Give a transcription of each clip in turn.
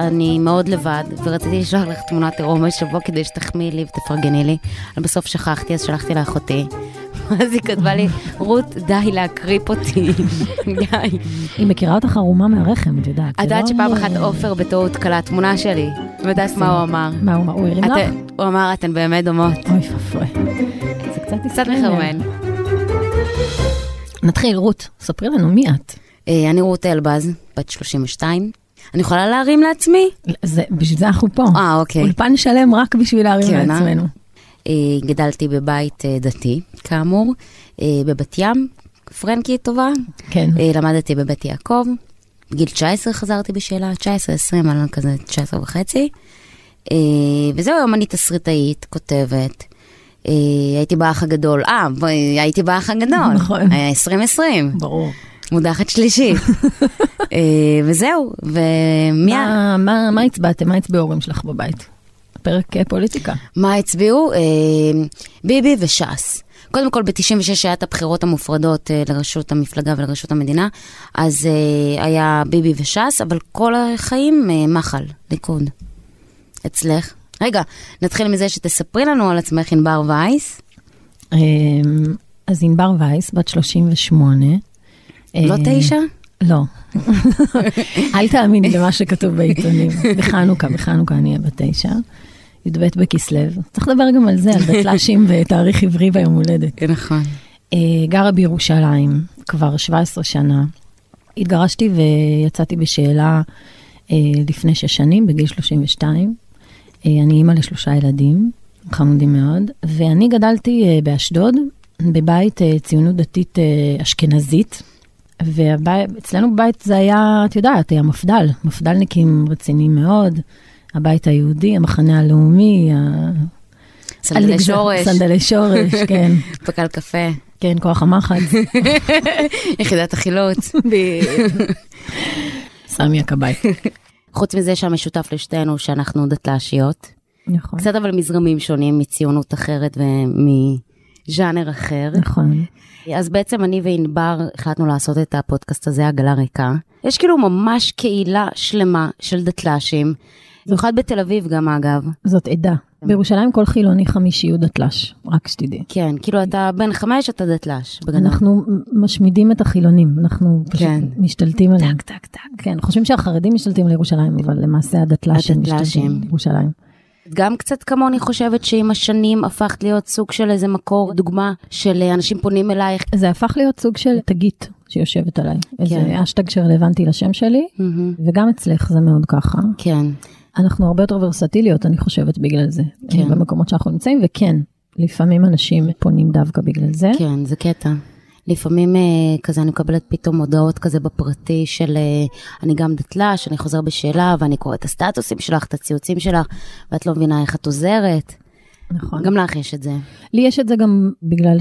אני מאוד לבד, ורציתי לשלוח לך תמונת עירום השבוע כדי שתחמיאי לי ותפרגני לי, אבל בסוף שכחתי, אז שלחתי לאחותי. אז היא כתבה לי, רות, די להקריפ אותי, די. היא מכירה אותך ערומה מהרחם, את יודעת. את יודעת לא- שפעם אחת עופר בטעות קלט תמונה שלי, ויודעת מה הוא אמר. מה הוא אמר? הוא הרים לך? הוא אמר, אתן באמת דומות. אוי ואבוי. זה קצת קצת. מחרמן. נתחיל, רות, ספרי לנו מי את. אה, אני רות אלבז, בת 32. אני יכולה להרים לעצמי? זה, בשביל זה אנחנו פה. אה, אוקיי. אולפן שלם רק בשביל להרים כן, אה? לעצמנו. אה, גדלתי בבית אה, דתי, כאמור, אה, בבת ים, פרנקי טובה. כן. אה, למדתי בבית יעקב. בגיל 19 חזרתי בשאלה, 19, 20, אני לא כזה 19 וחצי. אה, וזהו, היום אני תסריטאית, כותבת. אה, הייתי באח הגדול, אה, הייתי באח הגדול. נכון. היה 2020, ברור. מודחת שלישית. אה, וזהו, ומי... ה- מה- מה מה הצבעתם? מה הצביעו ההורים שלך בבית? פרק אה, פוליטיקה. מה הצביעו? אה, ביבי וש"ס. קודם כל, ב-96 היה את הבחירות המופרדות לראשות המפלגה ולראשות המדינה, אז היה ביבי וש"ס, אבל כל החיים מחל, ליכוד. אצלך? רגע, נתחיל מזה שתספרי לנו על עצמך, ענבר וייס. אז ענבר וייס, בת 38. לא אה, תשע? לא. אל תאמיני למה שכתוב בעיתונים. בחנוכה, בחנוכה אני אהיה בת תשע. י"ב בכסלו. צריך לדבר גם על זה, על דתל"שים ותאריך עברי ביום הולדת. נכון. אה, גרה בירושלים כבר 17 שנה. התגרשתי ויצאתי בשאלה אה, לפני שש שנים, בגיל 32. אה, אני אימא לשלושה ילדים, חמודים מאוד, ואני גדלתי באשדוד, בבית ציונות דתית אשכנזית, ואצלנו בבית זה היה, את יודעת, היה מפד"ל, מפד"לניקים רציניים מאוד, הבית היהודי, המחנה הלאומי, סנדלי שורש, סנדלי שורש, כן, פקל קפה, כן, כוח המחץ. יחידת החילוץ. סמי הכבאי. חוץ מזה שהמשותף לשתינו שאנחנו דתל"שיות. נכון. קצת אבל מזרמים שונים מציונות אחרת ומז'אנר אחר. נכון. אז בעצם אני וענבר החלטנו לעשות את הפודקאסט הזה, עגלה ריקה. יש כאילו ממש קהילה שלמה של דתל"שים, במיוחד בתל אביב גם אגב. זאת עדה. בירושלים כל חילוני חמישי הוא דתל"ש, רק שתדעי. כן, כאילו אתה בן חמש, אתה דתל"ש. אנחנו משמידים את החילונים, אנחנו פשוט כן. משתלטים עליהם. טק, טק, טק. כן, חושבים שהחרדים משתלטים על ירושלים, אבל למעשה הדתל"שים הדתל"שים. משתלטים על ירושלים. גם קצת כמוני חושבת שעם השנים הפכת להיות סוג של איזה מקור דוגמה של אנשים פונים אלייך. זה הפך להיות סוג של תגית שיושבת עליי. איזה כן. אשטג שרלוונטי לשם שלי, מהמם. וגם אצלך זה מאוד ככה. כן, אנחנו הרבה יותר ורסטיליות, אני חושבת, בגלל זה. כן. במקומות שאנחנו נמצאים, וכן, לפעמים אנשים פונים דווקא בגלל זה. כן, זה קטע. לפעמים אה, כזה אני מקבלת פתאום הודעות כזה בפרטי של אה, אני גם דתל"ש, אני חוזר בשאלה ואני קוראת את הסטטוסים שלך, את הציוצים שלך, ואת לא מבינה איך את עוזרת. נכון. גם לך יש את זה. לי יש את זה גם בגלל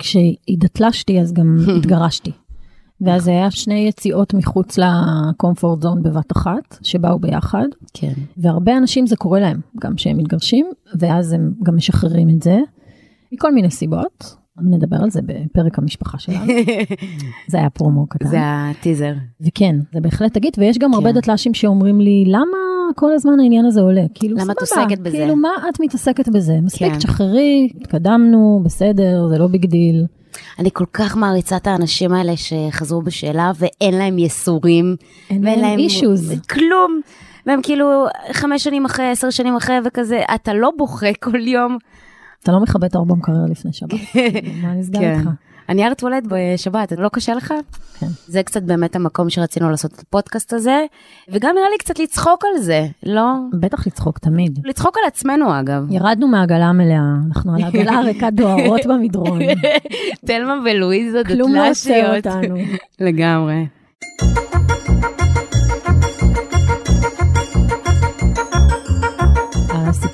שכשהתדתלשתי אז גם התגרשתי. ואז זה היה שני יציאות מחוץ לקומפורט זון בבת אחת, שבאו ביחד, כן. והרבה אנשים זה קורה להם, גם שהם מתגרשים, ואז הם גם משחררים את זה, מכל מיני סיבות. נדבר על זה בפרק המשפחה שלנו. זה היה פרומו קטן. זה הטיזר. וכן, זה בהחלט תגיד, ויש גם הרבה כן. דתל"שים שאומרים לי, למה כל הזמן העניין הזה עולה? כאילו, למה את עוסקת בזה? כאילו, מה את מתעסקת בזה? מספיק, כן. תשחררי, התקדמנו, בסדר, זה לא ביג דיל. אני כל כך מעריצה את האנשים האלה שחזרו בשאלה ואין להם יסורים. אין להם issues. כלום. והם כאילו חמש שנים אחרי, עשר שנים אחרי, וכזה, אתה לא בוכה כל יום. אתה לא מכבה את האור במקרר לפני שבת. מה נסגר כן. איתך? אני ארט וולד בשבת, לא קשה לך? כן. זה קצת באמת המקום שרצינו לעשות את הפודקאסט הזה, וגם נראה לי קצת לצחוק על זה, לא? בטח לצחוק תמיד. לצחוק על עצמנו אגב. ירדנו מהעגלה המלאה, אנחנו על העגלה הריקה דוהרות במדרון. תלמה ולואיזה כלום לא עושה דתל"שיות. אותנו. לגמרי.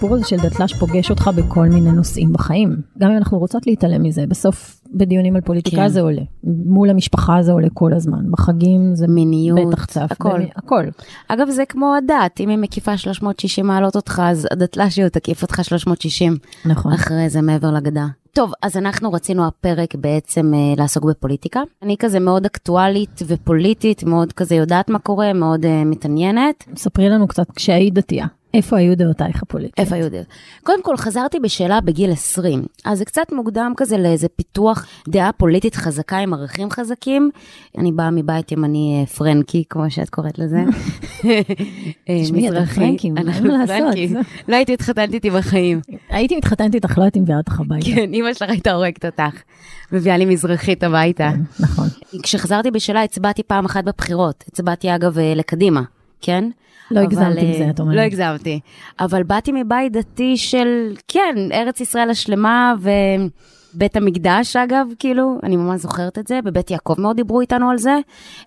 הסיפור הזה של דתל"ש פוגש אותך בכל מיני נושאים בחיים. גם אם אנחנו רוצות להתעלם מזה, בסוף בדיונים על פוליטיקה כן. זה עולה. מול המשפחה זה עולה כל הזמן. בחגים זה מיניות, בטח צף. הכל. באמת, הכל. אגב, זה כמו הדת, אם היא מקיפה 360 מעלות אותך, אז הדתל"שיות תקיף אותך 360 נכון. אחרי זה מעבר לגדה. טוב, אז אנחנו רצינו הפרק בעצם אה, לעסוק בפוליטיקה. אני כזה מאוד אקטואלית ופוליטית, מאוד כזה יודעת מה קורה, מאוד אה, מתעניינת. ספרי לנו קצת, כשהיית דתייה, איפה היו דעותייך הפוליטיות? איפה היו דעות? קודם כל, חזרתי בשאלה בגיל 20, אז זה קצת מוקדם כזה לאיזה פיתוח דעה פוליטית חזקה עם ערכים חזקים. אני באה מבית ימני אה, פרנקי, כמו שאת קוראת לזה. אה, תשמעי, אתם. פרנקים, אנחנו. פרנקים. לא הייתי מתחתנת איתי בחיים. הייתי מתחתנת איתך, לא הייתי מביאה אותך הביתה. כן, אימא שלך הייתה הורגת אותך. מביאה לי מזרחית הביתה. נכון. כשחזרתי בשאלה, הצבעתי פעם אחת בבחירות. הצבעתי אגב אה, לקדימה, כן? לא אבל, הגזמת עם אה, זה, את אומרת. לא הגזמתי. אבל באתי מבית דתי של, כן, ארץ ישראל השלמה ובית המקדש, אגב, כאילו, אני ממש זוכרת את זה. בבית יעקב מאוד דיברו איתנו על זה.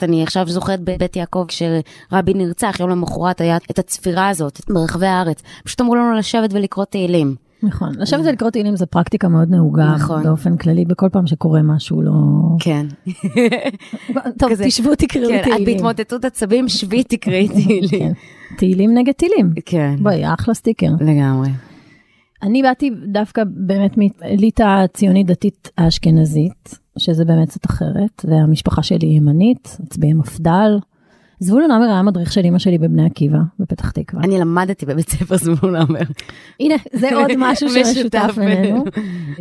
אני עכשיו זוכרת בבית יעקב, כשרבין נרצח, יום למחרת היה את הצפירה הזאת ברחבי הארץ. פשוט אמרו לנו לשבת ולקרוא תהילים. נכון. לשבת ולקרוא תהילים זה פרקטיקה מאוד נהוגה נכון. באופן כללי, בכל פעם שקורה משהו לא... כן. טוב, כזה- תשבו תקראו כן, את תהילים. בהתמוטטות עצבים, שבי תקראי תהילים. כן. תהילים נגד טילים. כן, בואי, אחלה סטיקר. לגמרי. אני באתי דווקא באמת מאליטה ציונית דתית האשכנזית, שזה באמת קצת אחרת, והמשפחה שלי ימנית, מצביעי מפד"ל. זבולון עמר היה מדריך של אמא שלי בבני עקיבא, בפתח תקווה. אני למדתי בבית ספר זבולון עמר. הנה, זה עוד משהו משותף שמשותף בינינו.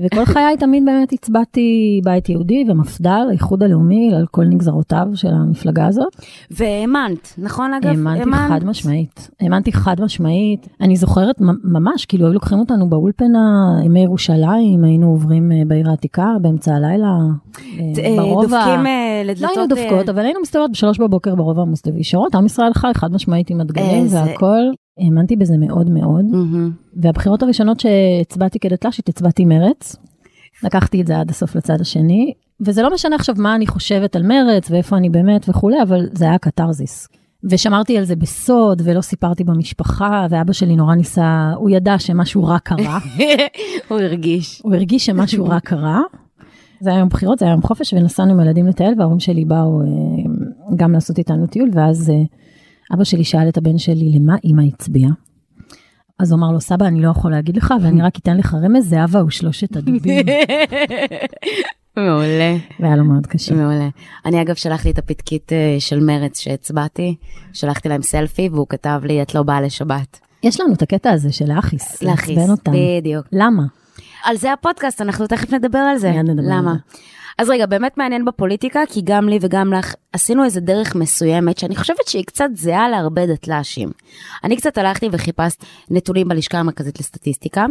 וכל חיי תמיד באמת הצבעתי בית יהודי ומפד"ל, האיחוד הלאומי, על כל נגזרותיו של המפלגה הזאת. והאמנת, נכון אגב? האמנתי חד משמעית, האמנתי חד משמעית. אני זוכרת ממש, כאילו היו לוקחים אותנו באולפנה, ימי ירושלים, היינו עוברים אה, בעיר העתיקה באמצע הלילה, אה, אה, ברובע. דופקים אה, לא לדלתות... היינו דופקות, אבל היינו מסתובבות בשלוש בבוקר ברובע המוסלמי ישרות, עם ישראל חי חד משמעית עם הדגלים איזה- והכל. האמנתי בזה מאוד מאוד. מהמם. והבחירות הראשונות שהצבעתי כדתל"שית, הצבעתי מרץ. לקחתי את זה עד הסוף לצד השני, וזה לא משנה עכשיו מה אני חושבת על מרץ ואיפה אני באמת וכולי, אבל זה היה קתרזיס. ושמרתי על זה בסוד, ולא סיפרתי במשפחה, ואבא שלי נורא ניסה, הוא ידע שמשהו רע קרה, הוא הרגיש. הוא הרגיש שמשהו רע קרה. זה היה יום בחירות, זה היה יום חופש, ונסענו עם הילדים לטייל, וההורים שלי באו אה, גם לעשות איתנו טיול, ואז אה, אבא שלי שאל את הבן שלי, למה אימא הצביעה? אז הוא אמר לו, סבא, אני לא יכול להגיד לך, ואני רק אתן לך רמז, זהבה ושלושת הדובים. מעולה, והיה לו מאוד קשה. מעולה. אני אגב שלחתי את הפתקית אה, של מרץ שהצבעתי, שלחתי להם סלפי והוא כתב לי, את לא באה לשבת. יש לנו את הקטע הזה של לעצבן אותם. בדיוק. למה? על זה הפודקאסט, אנחנו תכף נדבר על זה. מיד נדבר על למה? זה. אז רגע, באמת מעניין בפוליטיקה, כי גם לי וגם לך עשינו איזה דרך מסוימת, שאני חושבת שהיא קצת זהה להרבה דתל"שים. אני קצת הלכתי וחיפשתי נתונים בלשכה המרכזית לסטטיסטיקה.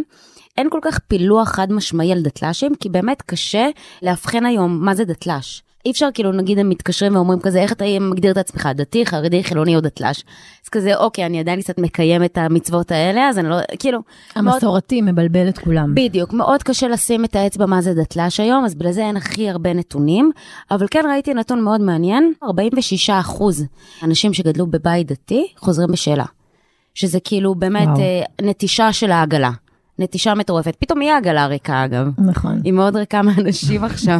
אין כל כך פילוח חד משמעי על דתל"שים, כי באמת קשה לאבחן היום מה זה דתל"ש. אי אפשר כאילו נגיד הם מתקשרים ואומרים כזה איך אתה מגדיר את עצמך דתי חרדי חילוני או דתל"ש. אז כזה אוקיי אני עדיין קצת מקיים את המצוות האלה אז אני לא כאילו. מאוד- המסורתי מבלבל את כולם. בדיוק, מאוד קשה לשים את האצבע מה זה דתל"ש היום, אז בגלל זה אין הכי הרבה נתונים, אבל כן ראיתי נתון מאוד מעניין, 46 אחוז אנשים שגדלו בבית דתי חוזרים בשאלה. שזה כאילו באמת וואו. אה, נטישה של העגלה, נטישה מטורפת. פתאום היא העגלה ריקה אגב, נכון. היא מאוד ריקה מאנשים עכשיו.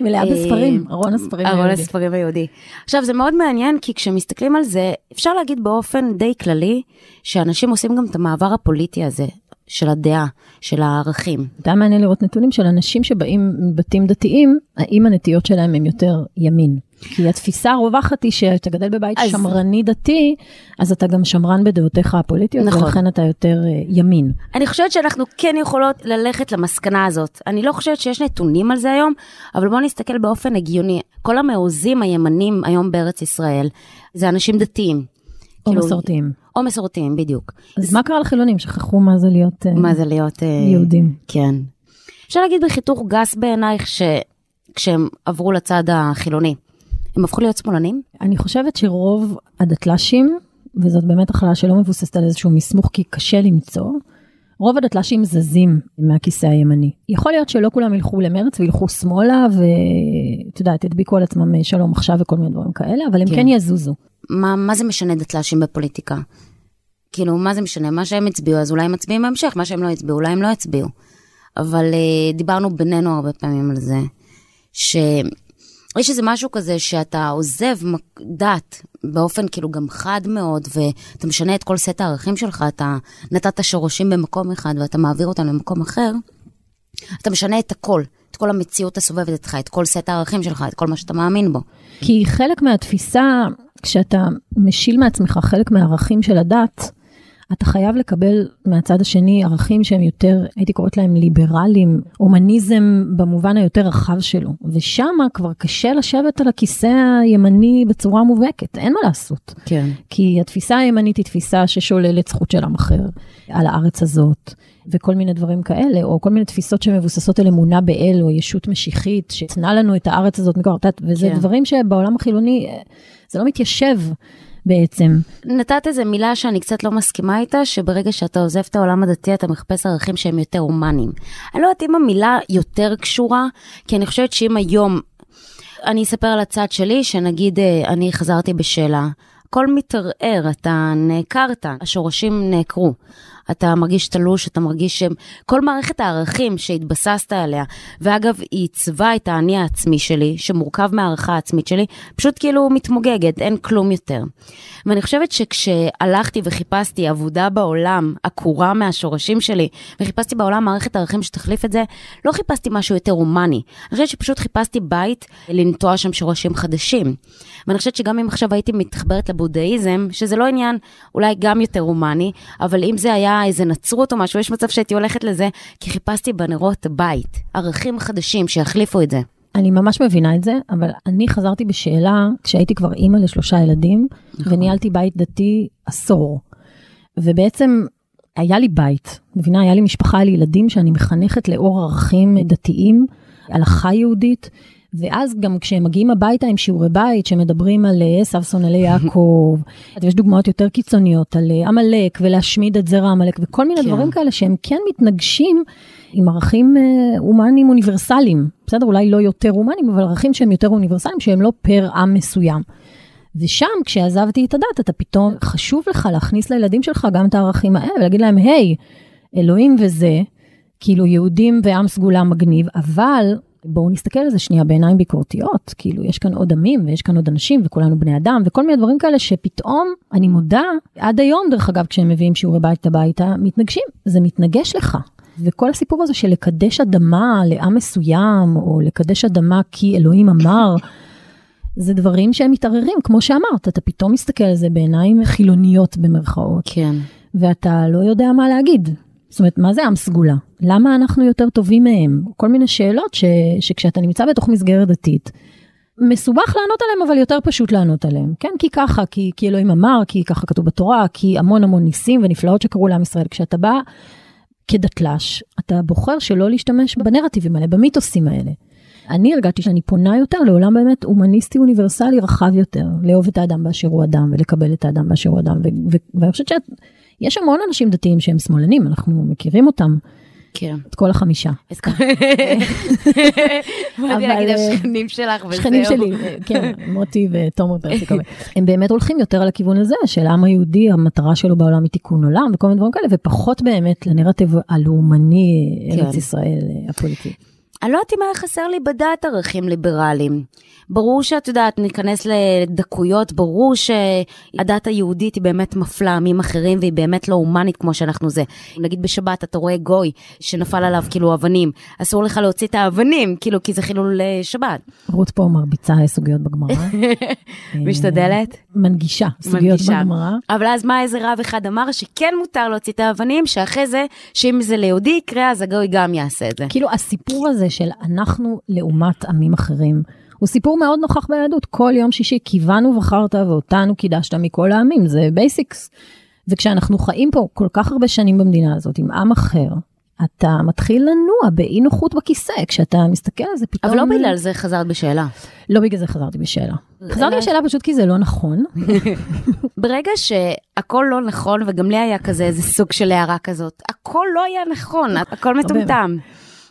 מלאה אה, בספרים, ארון הספרים ארון היהודי. הספרים היהודי. עכשיו, זה מאוד מעניין, כי כשמסתכלים על זה, אפשר להגיד באופן די כללי, שאנשים עושים גם את המעבר הפוליטי הזה, של הדעה, של הערכים. היה מעניין לראות נתונים של אנשים שבאים מבתים דתיים, האם הנטיות שלהם הם יותר ימין. כי התפיסה הרווחת היא שאתה גדל בבית אז- שמרני דתי, אז אתה גם שמרן בדעותיך הפוליטיות, נכון. ולכן אתה יותר אה, ימין. אני חושבת שאנחנו כן יכולות ללכת למסקנה הזאת. אני לא חושבת שיש נתונים על זה היום, אבל בואו נסתכל באופן הגיוני. כל המעוזים הימנים היום בארץ ישראל, זה אנשים דתיים. או כאילו- מסורתיים. או מסורתיים, בדיוק. אז מה קרה לחילונים? שכחו מה זה להיות אה, מה זה להיות... אה, יהודים. כן. אפשר להגיד בחיתוך גס בעינייך, שכשהם עברו לצד החילוני, הם הפכו להיות שמאלנים? אני חושבת שרוב הדתל"שים, וזאת באמת החלטה שלא מבוססת על איזשהו מסמוך כי קשה למצוא, רוב הדתל"שים זזים מהכיסא הימני. יכול להיות שלא כולם ילכו למרץ וילכו שמאלה ואת יודעת, ידביקו על עצמם אה, שלום עכשיו וכל מיני דברים כאלה, אבל הם כן. כן יזוזו. מה, מה זה משנה דתל"שים בפוליטיקה? כאילו, מה זה משנה? מה שהם הצביעו, אז אולי הם מצביעים בהמשך, מה שהם לא הצביעו, אולי הם לא יצביעו. אבל אה, דיברנו בינינו הרבה פעמים על זה, שיש איזה משהו כזה שאתה עוזב דת באופן כאילו גם חד מאוד, ואתה משנה את כל סט הערכים שלך, אתה נתת שורשים במקום אחד ואתה מעביר אותם למקום אחר, אתה משנה את הכל, את כל המציאות הסובבת אותך, את כל סט הערכים שלך, את כל מה שאתה מאמין בו. כי חלק מהתפיסה, כשאתה משיל מעצמך חלק מהערכים של הדת, אתה חייב לקבל מהצד השני ערכים שהם יותר, הייתי קוראת להם ליברליים, הומניזם במובן היותר רחב שלו. ושם כבר קשה לשבת על הכיסא הימני בצורה מובהקת, אין מה לעשות. כן. כי התפיסה הימנית היא תפיסה ששוללת זכות של עם אחר על הארץ הזאת. וכל מיני דברים כאלה, או כל מיני תפיסות שמבוססות על אמונה באל, או ישות משיחית, שתנה לנו את הארץ הזאת מכוח, וזה כן. דברים שבעולם החילוני, זה לא מתיישב. בעצם. נתת איזה מילה שאני קצת לא מסכימה איתה, שברגע שאתה עוזב את העולם הדתי אתה מחפש ערכים שהם יותר הומניים. אני לא יודעת אם המילה יותר קשורה, כי אני חושבת שאם היום, אני אספר על הצד שלי, שנגיד אה, אני חזרתי בשאלה, הכל מתערער, אתה נעקרת, השורשים נעקרו. אתה מרגיש תלוש, אתה מרגיש שכל מערכת הערכים שהתבססת עליה, ואגב, היא עיצבה את האני העצמי שלי, שמורכב מהערכה העצמית שלי, פשוט כאילו מתמוגגת, אין כלום יותר. ואני חושבת שכשהלכתי וחיפשתי עבודה בעולם עקורה מהשורשים שלי, וחיפשתי בעולם מערכת ערכים שתחליף את זה, לא חיפשתי משהו יותר הומני. אני חושבת שפשוט חיפשתי בית לנטוע שם שורשים חדשים. ואני חושבת שגם אם עכשיו הייתי מתחברת לבודהיזם, שזה לא עניין אולי גם יותר הומני, אבל אם זה היה איזה נצרות או משהו, יש מצב שהייתי הולכת לזה, כי חיפשתי בנרות בית, ערכים חדשים שיחליפו את זה. אני ממש מבינה את זה, אבל אני חזרתי בשאלה כשהייתי כבר אימא לשלושה ילדים, נכון. וניהלתי בית דתי עשור. ובעצם היה לי בית, מבינה, היה לי משפחה, היה לי ילדים שאני מחנכת לאור ערכים דתיים, הלכה יהודית, ואז גם כשהם מגיעים הביתה עם שיעורי בית שמדברים על עשו שונאלי יעקב, יש דוגמאות יותר קיצוניות על אה, עמלק ולהשמיד את זרע עמלק וכל מיני כן. דברים כאלה שהם כן מתנגשים עם ערכים אה, הומניים אוניברסליים, בסדר? אולי לא יותר הומניים, אבל ערכים שהם יותר אוניברסליים, שהם לא פר עם מסוים. ושם, כשעזבתי את הדת, אתה פתאום, חשוב לך להכניס לילדים שלך גם את הערכים האלה, ולהגיד להם, היי, אלוהים וזה, כאילו יהודים ועם סגולה מגניב, אבל בואו נסתכל על זה שנייה בעיניים ביקורתיות, כאילו יש כאן עוד עמים ויש כאן עוד אנשים וכולנו בני אדם וכל מיני דברים כאלה שפתאום, אני מודה, עד היום דרך אגב כשהם מביאים שיעורי בית הביתה, מתנגשים, זה מתנגש לך. וכל הסיפור הזה של לקדש אדמה לעם מסוים, או לקדש אדמה כי אלוהים אמר, זה דברים שהם מתערערים, כמו שאמרת, אתה פתאום מסתכל על זה בעיניים חילוניות במרכאות. כן. ואתה לא יודע מה להגיד. זאת אומרת, מה זה עם סגולה? למה אנחנו יותר טובים מהם? כל מיני שאלות ש, שכשאתה נמצא בתוך מסגרת דתית, מסובך לענות עליהם, אבל יותר פשוט לענות עליהם. כן, כי ככה, כי, כי אלוהים אמר, כי ככה כתוב בתורה, כי המון המון ניסים ונפלאות שקרו לעם ישראל. כשאתה בא כדתל"ש, אתה בוחר שלא להשתמש בנרטיבים האלה, במיתוסים האלה. אני הרגשתי שאני פונה יותר לעולם באמת הומניסטי אוניברסלי רחב יותר, לאהוב את האדם באשר הוא אדם ולקבל את האדם באשר הוא אדם, ואני חושבת שיש המון אנשים דתיים שהם שמאלנים, אנחנו מכירים אותם. כן. את כל החמישה. באתי להגיד השכנים שלך וזהו. שכנים שלי, כן, מוטי ותומר פרסיקובי. הם באמת הולכים יותר על הכיוון הזה, של העם היהודי, המטרה שלו בעולם היא תיקון עולם וכל מיני דברים כאלה, ופחות באמת לנרטיב הלאומני, ארץ כן. ישראל הפוליטי. אני לא יודעת אם היה חסר לי בדעת ערכים ליברליים. ברור שאת יודעת, ניכנס לדקויות, ברור שהדת היהודית היא באמת מפלה עמים אחרים והיא באמת לא הומנית כמו שאנחנו זה. נגיד בשבת אתה רואה גוי שנפל עליו כאילו אבנים, אסור לך להוציא את האבנים, כאילו, כי זה חילול אה, שבת. רות פה מרביצה סוגיות בגמרא. משתדלת? מנגישה סוגיות בגמרא. אבל אז מה איזה רב אחד אמר שכן מותר להוציא את האבנים, שאחרי זה, שאם זה ליהודי יקרה, אז הגוי גם יעשה את זה. כאילו הסיפור הזה של אנחנו לעומת עמים אחרים. הוא סיפור מאוד נוכח ביהדות. כל יום שישי קיוונו ובחרת ואותנו קידשת מכל העמים, זה basics. וכשאנחנו חיים פה כל כך הרבה שנים במדינה הזאת עם עם אחר, אתה מתחיל לנוע באי נוחות בכיסא, כשאתה מסתכל על זה פתאום... אבל לא בגלל זה חזרת בשאלה. לא בגלל זה חזרתי בשאלה. חזרתי בשאלה פשוט כי זה לא נכון. ברגע שהכל לא נכון, וגם לי היה כזה איזה סוג של הערה כזאת, הכל לא היה נכון, הכל מטומטם.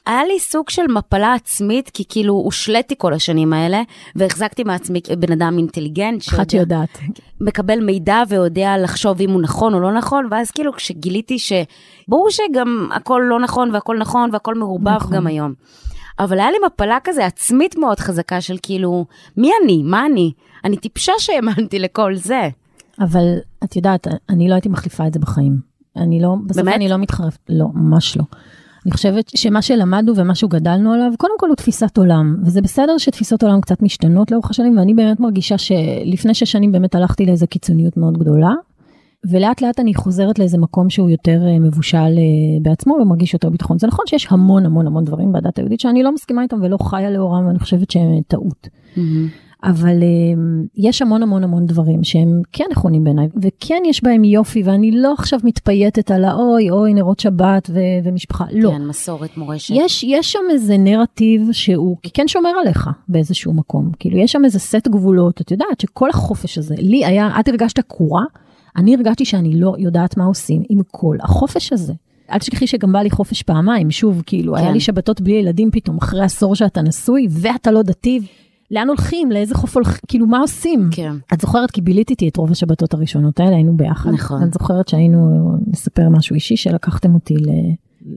היה לי סוג של מפלה עצמית, כי כאילו הושליתי כל השנים האלה, והחזקתי מעצמי בן אדם אינטליגנט. אחת שיודעת. מקבל מידע ויודע לחשוב אם הוא נכון או לא נכון, ואז כאילו כשגיליתי שברור שגם הכל לא נכון והכל נכון והכל מעורבב נכון. גם היום. אבל היה לי מפלה כזה עצמית מאוד חזקה של כאילו, מי אני? מה אני? אני טיפשה שהאמנתי לכל זה. אבל את יודעת, אני לא הייתי מחליפה את זה בחיים. אני לא, בסוף באמת? אני לא מתחרפת, לא, ממש לא. אני חושבת שמה שלמדנו ומה שגדלנו עליו, קודם כל הוא תפיסת עולם, וזה בסדר שתפיסות עולם קצת משתנות לאורך השנים, ואני באמת מרגישה שלפני שש שנים באמת הלכתי לאיזו קיצוניות מאוד גדולה, ולאט לאט אני חוזרת לאיזה מקום שהוא יותר אה, מבושל אה, בעצמו ומרגיש יותר ביטחון. זה נכון שיש המון המון המון דברים בדת היהודית שאני לא מסכימה איתם ולא חיה לאורם, ואני חושבת שהם טעות. אבל um, יש המון המון המון דברים שהם כן נכונים בעיניי, וכן יש בהם יופי, ואני לא עכשיו מתפייטת על האוי, אוי, נרות שבת ו- ומשפחה, לא. כן, מסורת, מורשת. יש, יש שם איזה נרטיב שהוא כן שומר עליך באיזשהו מקום. כאילו, יש שם איזה סט גבולות, את יודעת שכל החופש הזה, לי היה, את הרגשת קורה, אני הרגשתי שאני לא יודעת מה עושים עם כל החופש הזה. אל תשכחי שגם בא לי חופש פעמיים, שוב, כאילו, כן. היה לי שבתות בלי ילדים פתאום, אחרי עשור שאתה נשוי, ואתה לא דתי. לאן הולכים? לאיזה חוף הולכים? כאילו, מה עושים? כן. את זוכרת, כי ביליתי איתי את רוב השבתות הראשונות האלה, היינו ביחד. נכון. את זוכרת שהיינו, נספר משהו אישי, שלקחתם אותי ל...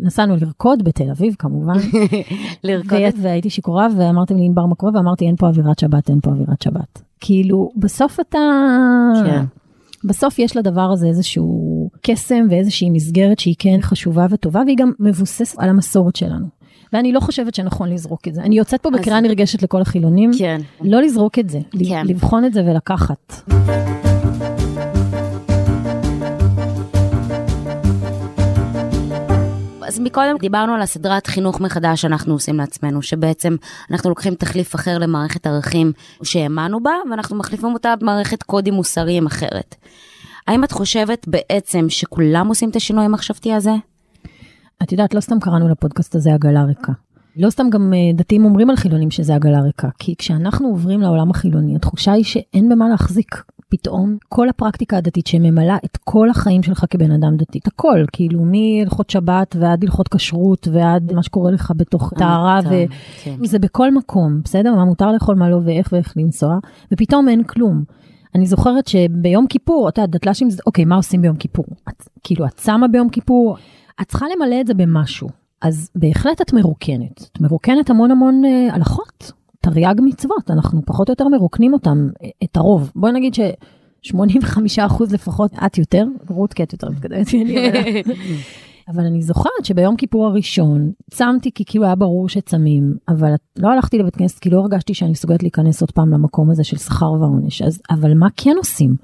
נסענו לרקוד בתל אביב, כמובן. לרקוד ו-. והייתי שיכורה, ואמרתם לי, ענבר מה קורה? ואמרתי, אין פה אווירת שבת, אין פה אווירת שבת. כאילו, בסוף אתה... כן. בסוף יש לדבר הזה איזשהו קסם ואיזושהי מסגרת שהיא כן חשובה וטובה, והיא גם מבוססת על המסורת שלנו. ואני לא חושבת שנכון לזרוק את זה. אני יוצאת פה אז- בקריאה נרגשת לכל החילונים, כן. לא לזרוק את זה, כן. לבחון את זה ולקחת. אז מקודם דיברנו על הסדרת חינוך מחדש שאנחנו עושים לעצמנו, שבעצם אנחנו לוקחים תחליף אחר למערכת ערכים שהאמנו בה, ואנחנו מחליפים אותה במערכת קודים מוסריים אחרת. האם את חושבת בעצם שכולם עושים את השינוי המחשבתי הזה? את יודעת, לא סתם קראנו לפודקאסט הזה עגלה ריקה. לא סתם גם אה, דתיים אומרים על חילונים שזה עגלה ריקה, כי כשאנחנו עוברים לעולם החילוני, התחושה היא שאין במה להחזיק. פתאום כל הפרקטיקה הדתית שממלאה את כל החיים שלך כבן אדם דתי, את הכל, כאילו מהלכות שבת ועד הלכות כשרות ועד מה שקורה לך בתוך טהרה, ו... כן. זה בכל מקום, בסדר? מה מותר לאכול, מה לא ואיך ואיך לנסוע, ופתאום אין כלום. אני זוכרת שביום כיפור, אתה יודע, דתל"שים, זה- אוקיי, מה עושים ביום כיפור? את, כאילו, את שמה ביום כיפור, את צריכה למלא את זה במשהו. אז בהחלט את מרוקנת. את מרוקנת המון המון אה, הלכות, תרי"ג מצוות, אנחנו פחות או יותר מרוקנים אותם, אה, את הרוב. בואי נגיד ש... 85% לפחות, את יותר, רות כי את יותר מתקדמת ממני, אבל- אני זוכרת שביום כיפור הראשון צמתי כי כאילו היה ברור שצמים, אבל לא הלכתי לבית כנסת כי לא הרגשתי שאני מסוגלת להיכנס עוד פעם למקום הזה של שכר ועונש. אז, אבל מה כן עושים?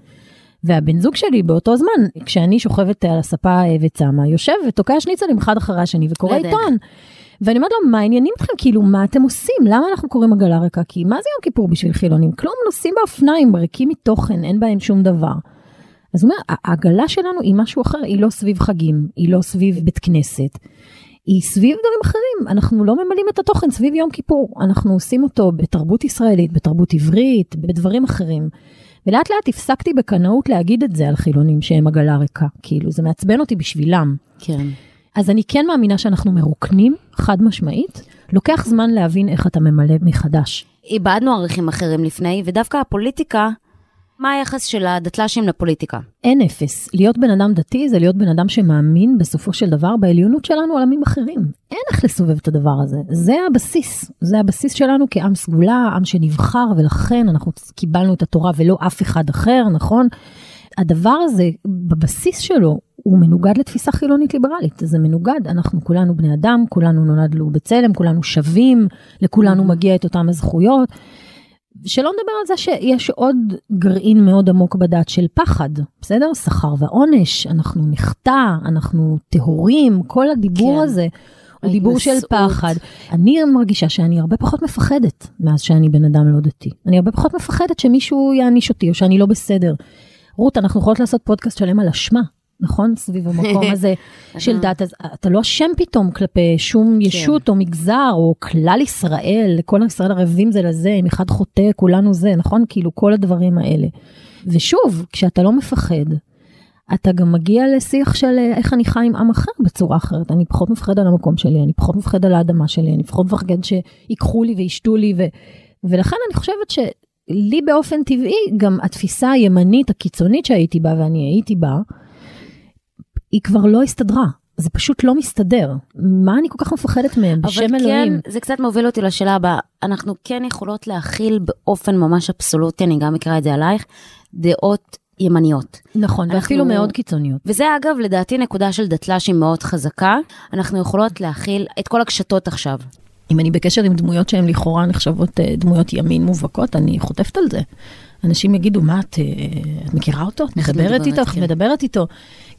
והבן זוג שלי באותו זמן, כשאני שוכבת על הספה אה, וצמה, יושב ותוקע שניצלים אחד אחרי השני וקורא בטח. עיתון. ואני אומרת לו, מה העניינים אתכם? כאילו, מה אתם עושים? למה אנחנו קוראים עגלה ריקה? כי מה זה יום כיפור בשביל חילונים? כלום, נוסעים באופניים, ריקים מתוכן, אין בהם שום דבר. אז הוא אומר, העגלה שלנו היא משהו אחר, היא לא סביב חגים, היא לא סביב בית כנסת, היא סביב דברים אחרים. אנחנו לא ממלאים את התוכן סביב יום כיפור, אנחנו עושים אותו בתרבות ישראלית, בתרבות עברית, בדברים אחרים. ולאט לאט הפסקתי בקנאות להגיד את זה על חילונים שהם עגלה ריקה, כאילו זה מעצבן אותי בשבילם. כן. אז אני כן מאמינה שאנחנו מרוקנים, חד משמעית. לוקח זמן להבין איך אתה ממלא מחדש. איבדנו ערכים אחרים לפני, ודווקא הפוליטיקה, מה היחס של הדתל"שים לפוליטיקה? אין אפס. להיות בן אדם דתי זה להיות בן אדם שמאמין בסופו של דבר בעליונות שלנו על עמים אחרים. אין איך לסובב את הדבר הזה. זה הבסיס. זה הבסיס שלנו כעם סגולה, עם שנבחר, ולכן אנחנו קיבלנו את התורה ולא אף אחד אחר, נכון? הדבר הזה, בבסיס שלו, הוא מנוגד לתפיסה חילונית ליברלית. זה מנוגד, אנחנו כולנו בני אדם, כולנו נולדנו בצלם, כולנו שווים, לכולנו מגיע את אותם הזכויות. שלא נדבר על זה שיש עוד גרעין מאוד עמוק בדת של פחד, בסדר? שכר ועונש, אנחנו נחטא, אנחנו טהורים, כל הדיבור כן. הזה הוא דיבור של. פחד. אני מרגישה שאני הרבה פחות מפחדת מאז שאני בן אדם לא דתי. אני הרבה פחות מפחדת שמישהו יעניש אותי או שאני לא בסדר. רות, אנחנו יכולות לעשות פודקאסט שלם על אשמה, נכון? סביב המקום הזה של דת, אז אתה לא אשם פתאום כלפי שום ישות או מגזר או כלל ישראל, כל ישראל ערבים זה לזה, אם אחד חוטא, כולנו זה, נכון? כאילו כל הדברים האלה. ושוב, כשאתה לא מפחד, אתה גם מגיע לשיח של אה, איך אני חי עם עם אחר בצורה אחרת. אני פחות מפחד על המקום שלי, אני פחות מפחד על האדמה שלי, אני פחות מפחד שיקחו לי וישתו לי, ו... ולכן אני חושבת שלי באופן טבעי, גם התפיסה הימנית הקיצונית שהייתי בה ואני הייתי בה, היא כבר לא הסתדרה. זה פשוט לא מסתדר. מה אני כל כך מפחדת מהם, בשם אבל אלוהים? כן, זה קצת מוביל אותי לשאלה הבאה. אנחנו כן יכולות להכיל באופן ממש אבסולוטי, אני גם אקרא את זה עלייך, דעות ימניות. נכון, אנחנו- ואפילו מאוד קיצוניות. וזה אגב, לדעתי, נקודה של דתל"שים מאוד חזקה. אנחנו יכולות להכיל את כל הקשתות עכשיו. אם אני בקשר עם דמויות שהן לכאורה נחשבות אה, דמויות ימין מובהקות, אני חוטפת על זה. אנשים יגידו, מה, את, אה, את מכירה אותו? את מדברת איתו? כן. מדברת איתו?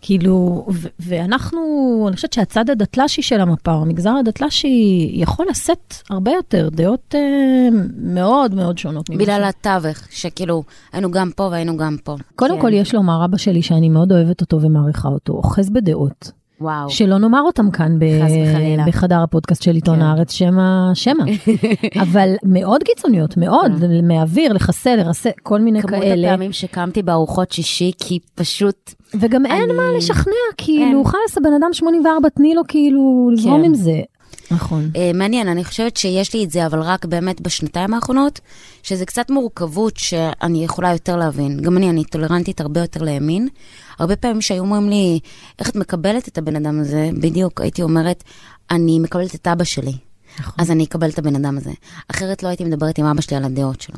כאילו, ו- ואנחנו, אני חושבת שהצד הדתל"שי של המפה, או המגזר הדתל"שי, יכול לשאת הרבה יותר דעות אה, מאוד מאוד שונות. בגלל התווך, שכאילו, היינו גם פה והיינו גם פה. קודם כן. כל, יש לומר, אבא שלי, שאני מאוד אוהבת אותו ומעריכה אותו, אוחז בדעות. וואו. שלא נאמר אותם כאן ב-. בחדר הפודקאסט של עיתון כן. הארץ, שמא, שמא. אבל מאוד קיצוניות, מאוד, מהאוויר, לחסל, לרסל, כל מיני כן. כמות כאלה. הפעמים שקמתי בארוחות שישי, כי פשוט, וגם אין אני- מה לשכנע, כאילו, אין. חלאס, הבן אדם 84, תני לו כאילו לזרום כן. עם זה. נכון. אה, מעניין, אני חושבת שיש לי את זה, אבל רק באמת בשנתיים האחרונות, שזה קצת מורכבות שאני יכולה יותר להבין. גם אני, אני טולרנטית הרבה יותר לימין. הרבה פעמים שהיו אומרים לי, איך את מקבלת את הבן אדם הזה? בדיוק, הייתי אומרת, אני מקבלת את אבא שלי. נכון. אז אני אקבל את הבן אדם הזה. אחרת לא הייתי מדברת עם אבא שלי על הדעות שלו.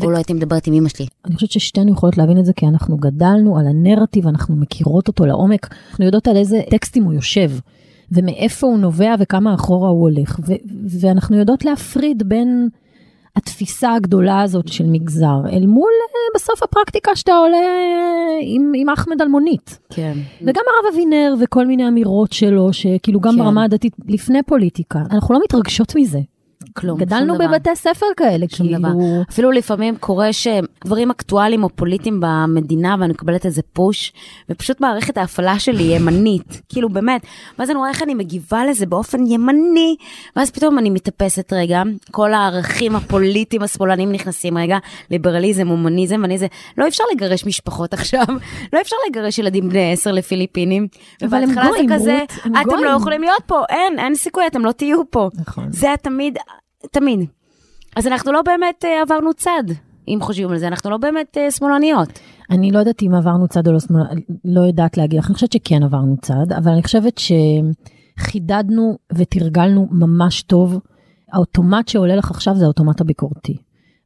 או לא הייתי מדברת עם אמא שלי. אני חושבת ששתינו יכולות להבין את זה, כי אנחנו גדלנו על הנרטיב, אנחנו מכירות אותו לעומק, אנחנו יודעות על איזה טקסטים הוא יושב, ומאיפה הוא נובע וכמה אחורה הוא הולך, ו- ואנחנו יודעות להפריד בין התפיסה הגדולה הזאת של מגזר, אל מול אה, בסוף הפרקטיקה שאתה עולה אה, עם, עם אחמד אלמונית. כן. וגם הרב אבינר וכל מיני אמירות שלו, שכאילו גם כן. ברמה הדתית, לפני פוליטיקה, אנחנו לא מתרגשות מזה. כלום, גדלנו. בבתי ספר כאלה, כאילו... דבר. אפילו לפעמים קורה שדברים אקטואליים או פוליטיים במדינה, ואני מקבלת איזה פוש, ופשוט מערכת ההפעלה שלי היא ימנית. כאילו, באמת. ואז אני רואה איך אני מגיבה לזה באופן ימני, ואז פתאום אני מתאפסת רגע, כל הערכים הפוליטיים השמאלנים נכנסים רגע, ליברליזם, הומניזם, ואני זה, לא אפשר לגרש משפחות עכשיו, לא אפשר לגרש ילדים בני עשר לפיליפינים. אבל הם גויים, רות, הם אתם לא גויים." יכולים להיות פה, אין, אין סיכוי, אתם לא תהיו פה. נכון. זה תמיד, תמיד. אז אנחנו לא באמת אה, עברנו צד, אם חושבים על זה, אנחנו לא באמת אה, שמאלניות. אני לא יודעת אם עברנו צד או לא שמאל, לא יודעת להגיד לך, אני חושבת שכן עברנו צד, אבל אני חושבת שחידדנו ותרגלנו ממש טוב. האוטומט שעולה לך עכשיו זה האוטומט הביקורתי.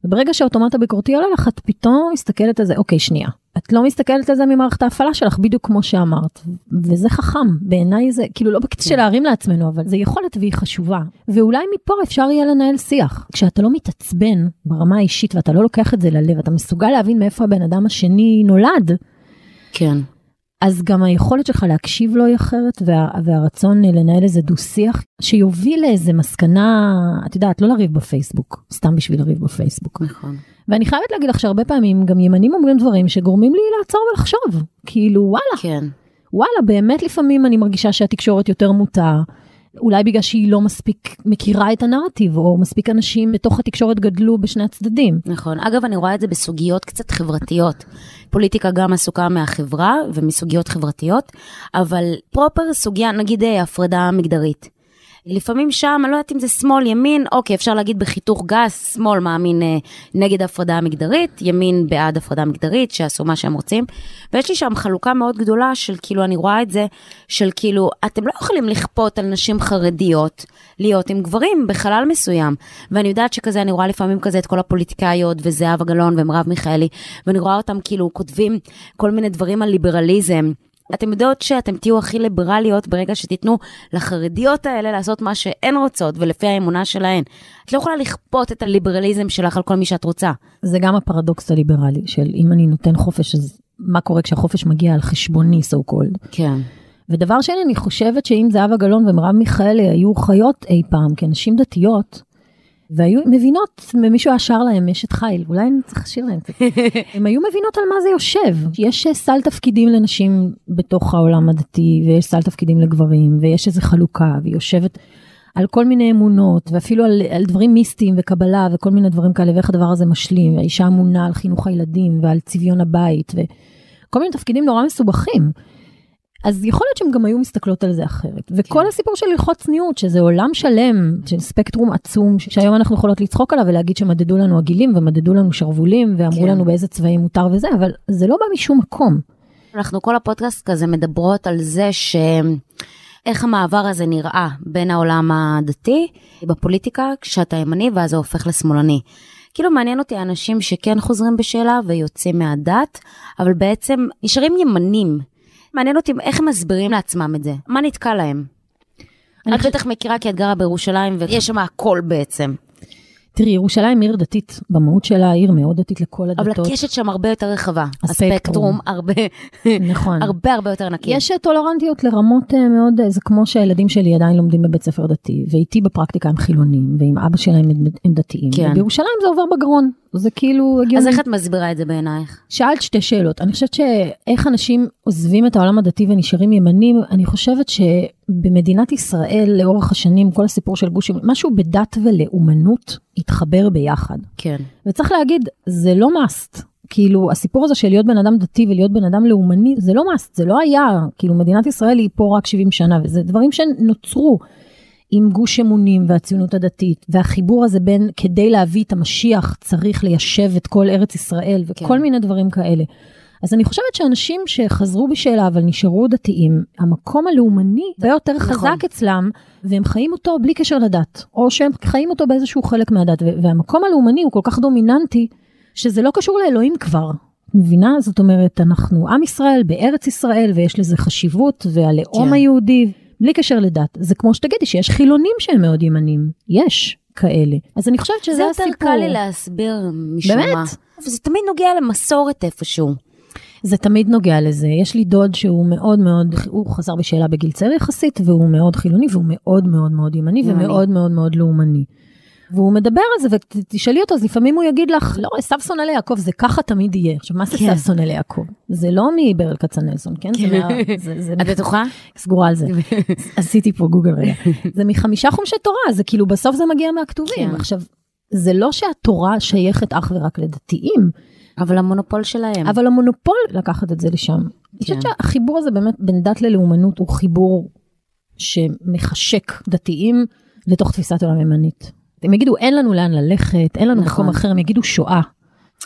וברגע שהאוטומט הביקורתי עולה לך, את פתאום מסתכלת על זה, אוקיי, שנייה. את לא מסתכלת על זה ממערכת ההפעלה שלך, בדיוק כמו שאמרת. וזה חכם, בעיניי זה, כאילו לא בקטע של להרים לעצמנו, אבל זה יכולת והיא חשובה. ואולי מפה אפשר יהיה לנהל שיח. כשאתה לא מתעצבן ברמה האישית ואתה לא לוקח את זה ללב, אתה מסוגל להבין מאיפה הבן אדם השני נולד, כן. אז גם היכולת שלך להקשיב לו היא אחרת, וה, והרצון לנהל איזה דו-שיח, שיוביל לאיזה מסקנה, את יודעת, לא לריב בפייסבוק, סתם בשביל לריב בפייסבוק. נכון. ואני חייבת להגיד לך שהרבה פעמים גם ימנים אומרים דברים שגורמים לי לעצור ולחשוב. כאילו, וואלה, כן. וואלה, באמת לפעמים אני מרגישה שהתקשורת יותר מוטה. אולי בגלל שהיא לא מספיק מכירה את הנרטיב, או מספיק אנשים בתוך התקשורת גדלו בשני הצדדים. נכון. אגב, אני רואה את זה בסוגיות קצת חברתיות. פוליטיקה גם עסוקה מהחברה ומסוגיות חברתיות, אבל פרופר סוגיה, נגיד אה, הפרדה מגדרית. לפעמים שם, אני לא יודעת אם זה שמאל, ימין, אוקיי, אפשר להגיד בחיתוך גס, שמאל מאמין אה, נגד הפרדה מגדרית, ימין בעד הפרדה מגדרית, שעשו מה שהם רוצים. ויש לי שם חלוקה מאוד גדולה של כאילו, אני רואה את זה, של כאילו, אתם לא יכולים לכפות על נשים חרדיות להיות עם גברים בחלל מסוים. ואני יודעת שכזה, אני רואה לפעמים כזה את כל הפוליטיקאיות, וזהבה גלאון ומרב מיכאלי, ואני רואה אותם כאילו כותבים כל מיני דברים על ליברליזם. אתם יודעות שאתם תהיו הכי ליברליות ברגע שתיתנו לחרדיות האלה לעשות מה שהן רוצות ולפי האמונה שלהן. את לא יכולה לכפות את הליברליזם שלך על כל מי שאת רוצה. זה גם הפרדוקס הליברלי של אם אני נותן חופש, אז מה קורה כשהחופש מגיע על חשבוני, so called. כן. ודבר שני, אני חושבת שאם זהבה גלאון ומרב מיכאלי היו חיות אי פעם כנשים דתיות, והיו מבינות, מישהו היה שר להם אשת חיל, אולי אני צריך לשיר להם. הם היו מבינות על מה זה יושב. יש אה, סל תפקידים לנשים בתוך העולם הדתי, ויש סל תפקידים לגברים, ויש איזו חלוקה, והיא יושבת על כל מיני אמונות, ואפילו על, על דברים מיסטיים וקבלה וכל מיני דברים כאלה, ואיך הדבר הזה משלים. האישה אמונה על חינוך הילדים ועל צביון הבית, וכל מיני תפקידים נורא מסובכים. אז יכול להיות שהן גם היו מסתכלות על זה אחרת. וכל כן. הסיפור של הלכות צניעות, שזה עולם שלם, של ספקטרום עצום, שהיום אנחנו יכולות לצחוק עליו ולהגיד שמדדו לנו עגילים ומדדו לנו שרוולים, ואמרו כן. לנו באיזה צבעים מותר וזה, אבל זה לא בא משום מקום. אנחנו כל הפודקאסט כזה מדברות על זה ש... איך המעבר הזה נראה בין העולם הדתי בפוליטיקה, כשאתה ימני ואז זה הופך לשמאלני. כאילו מעניין אותי אנשים שכן חוזרים בשאלה ויוצאים מהדת, אבל בעצם נשארים ימנים. מעניין אותי איך הם מסבירים לעצמם את זה, מה נתקע להם. את חושב- בטח מכירה כי את גרה בירושלים ויש שם הכל בעצם. תראי, ירושלים עיר דתית, במהות שלה עיר מאוד דתית לכל אבל הדתות. הקשת שם הרבה יותר רחבה. הספקטרום. הרבה, נכון. הרבה הרבה יותר נקי. יש טולרנטיות לרמות אה, מאוד, אה, זה כמו שהילדים שלי עדיין לומדים בבית ספר דתי, ואיתי בפרקטיקה הם חילונים, ועם אבא שלהם הם- הם דתיים. כן. ובירושלים זה עובר בגרון, זה כאילו הגיוני. אז איך את מסבירה את זה בעינייך? שאלת שתי שאלות. אני חושבת שאיך אנשים עוזבים את העולם הדתי ונשארים ימנים, אני חושבת שבמדינת ישראל לאורך השנים, כל הסיפור של גוש, ימין, משהו בדת ולאומנות התחבר ביחד. כן. וצריך להגיד, זה לא מאסט. כאילו, הסיפור הזה של להיות בן אדם דתי ולהיות בן אדם לאומני, זה לא מאסט, זה לא היה. כאילו, מדינת ישראל היא פה רק 70 שנה, וזה דברים שנוצרו עם גוש אמונים והציונות הדתית, והחיבור הזה בין, כדי להביא את המשיח, צריך ליישב את כל ארץ ישראל, וכל כן. מיני דברים כאלה. אז אני חושבת שאנשים שחזרו בשאלה אבל נשארו דתיים, המקום הלאומני הרבה יותר נכון. חזק אצלם, והם חיים אותו בלי קשר לדת, או שהם חיים אותו באיזשהו חלק מהדת, והמקום הלאומני הוא כל כך דומיננטי, שזה לא קשור לאלוהים כבר. מבינה? זאת אומרת, אנחנו עם ישראל בארץ ישראל, ויש לזה חשיבות, והלאום כן. היהודי, בלי קשר לדת. זה כמו שתגידי שיש חילונים שהם מאוד ימנים. יש כאלה. אז אני חושבת שזה זה הסיפור. יותר קל לי להסביר משום באמת? מה. אבל זה תמיד נוגע למסורת איפשהו. זה תמיד נוגע לזה. יש לי דוד שהוא מאוד מאוד, הוא חזר בשאלה בגיל צעיר יחסית, והוא מאוד חילוני, והוא מאוד מאוד מאוד ימני, ימני. ומאוד מאוד מאוד לאומני. והוא מדבר על זה, ותשאלי אותו, אז לפעמים הוא יגיד לך, לא, עשו שונא ליעקב, זה ככה תמיד יהיה. עכשיו, מה זה כן. עשו שונא ליעקב? זה לא מברל כצנלסון, כן? זה את בטוחה? סגורה על זה. עשיתי פה גוגל רגע. זה מחמישה חומשי תורה, זה כאילו בסוף זה מגיע מהכתובים. כן. עכשיו, זה לא שהתורה שייכת אך ורק לדתיים, אבל המונופול שלהם. אבל המונופול לקחת את זה לשם. אני חושבת כן. שהחיבור הזה באמת בין דת ללאומנות הוא חיבור שמחשק דתיים לתוך תפיסת עולם ימנית. הם יגידו אין לנו לאן ללכת, אין לנו נכון. מקום אחר, הם יגידו שואה.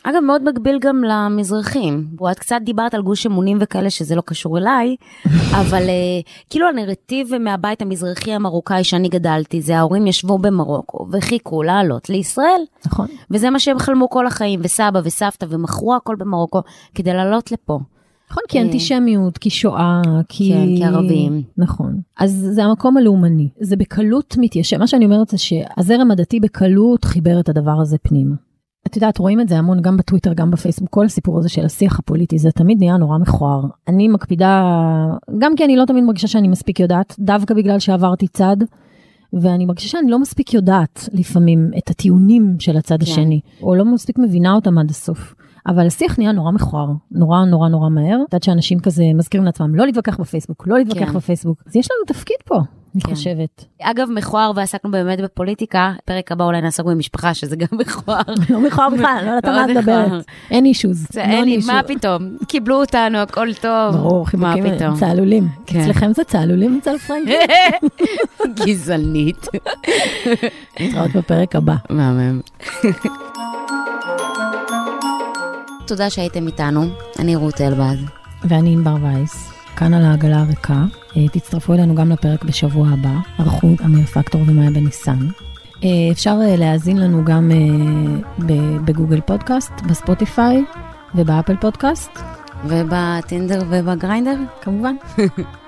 אגב, מאוד מקביל גם למזרחים. את קצת דיברת על גוש אמונים וכאלה שזה לא קשור אליי, אבל אה, כאילו הנרטיב מהבית המזרחי המרוקאי שאני גדלתי, זה ההורים ישבו במרוקו וחיכו לעלות לישראל, נכון. וזה מה שהם חלמו כל החיים, וסבא וסבתא, ומכרו הכל במרוקו כדי לעלות לפה. נכון, כי. אנטישמיות, כי שואה, כי... כן, כי ערבים. נכון. אז זה המקום הלאומני. זה בקלות מתיישב. מה שאני אומרת זה שהזרם הדתי בקלות חיבר את הדבר הזה פנימה. את יודעת, רואים את זה המון גם בטוויטר, גם בפייסבוק, כל הסיפור הזה של השיח הפוליטי, זה תמיד נהיה נורא מכוער. אני מקפידה, גם כי אני לא תמיד מרגישה שאני מספיק יודעת, דווקא בגלל שעברתי צד, ואני מרגישה שאני לא מספיק יודעת לפעמים את הטיעונים של הצד כן. השני, או לא מספיק מבינה אותם עד הסוף. אבל השיח נהיה נורא מכוער, נורא נורא נורא מהר. את יודעת שאנשים כזה מזכירים לעצמם לא להתווכח בפייסבוק, לא להתווכח כן. בפייסבוק. אז יש לנו תפקיד פה, אני כן. חושבת. אגב, מכוער ועסקנו באמת בפוליטיקה, פרק הבא אולי נעסוק במשפחה, שזה גם מכוער. לא מכוער בכלל, לא יודעת על מה את מדברת. אין אישוז. זה אין לי, מה פתאום? קיבלו אותנו, הכל טוב. ברור, מה פתאום? צהלולים. כן. אצלכם זה צהלולים אצל פרנקי? גזענית. נתראות בפרק הבא. מהמם. תודה שהייתם איתנו, אני רות אלבז. ואני ענבר וייס, כאן על העגלה הריקה. אה, תצטרפו אלינו גם לפרק בשבוע הבא, ערכו אמיר פקטור ומאיה בניסן. אה, אפשר אה, להאזין לנו גם בגוגל פודקאסט, בספוטיפיי ובאפל פודקאסט, ובטינדר ובגריינדר? כמובן.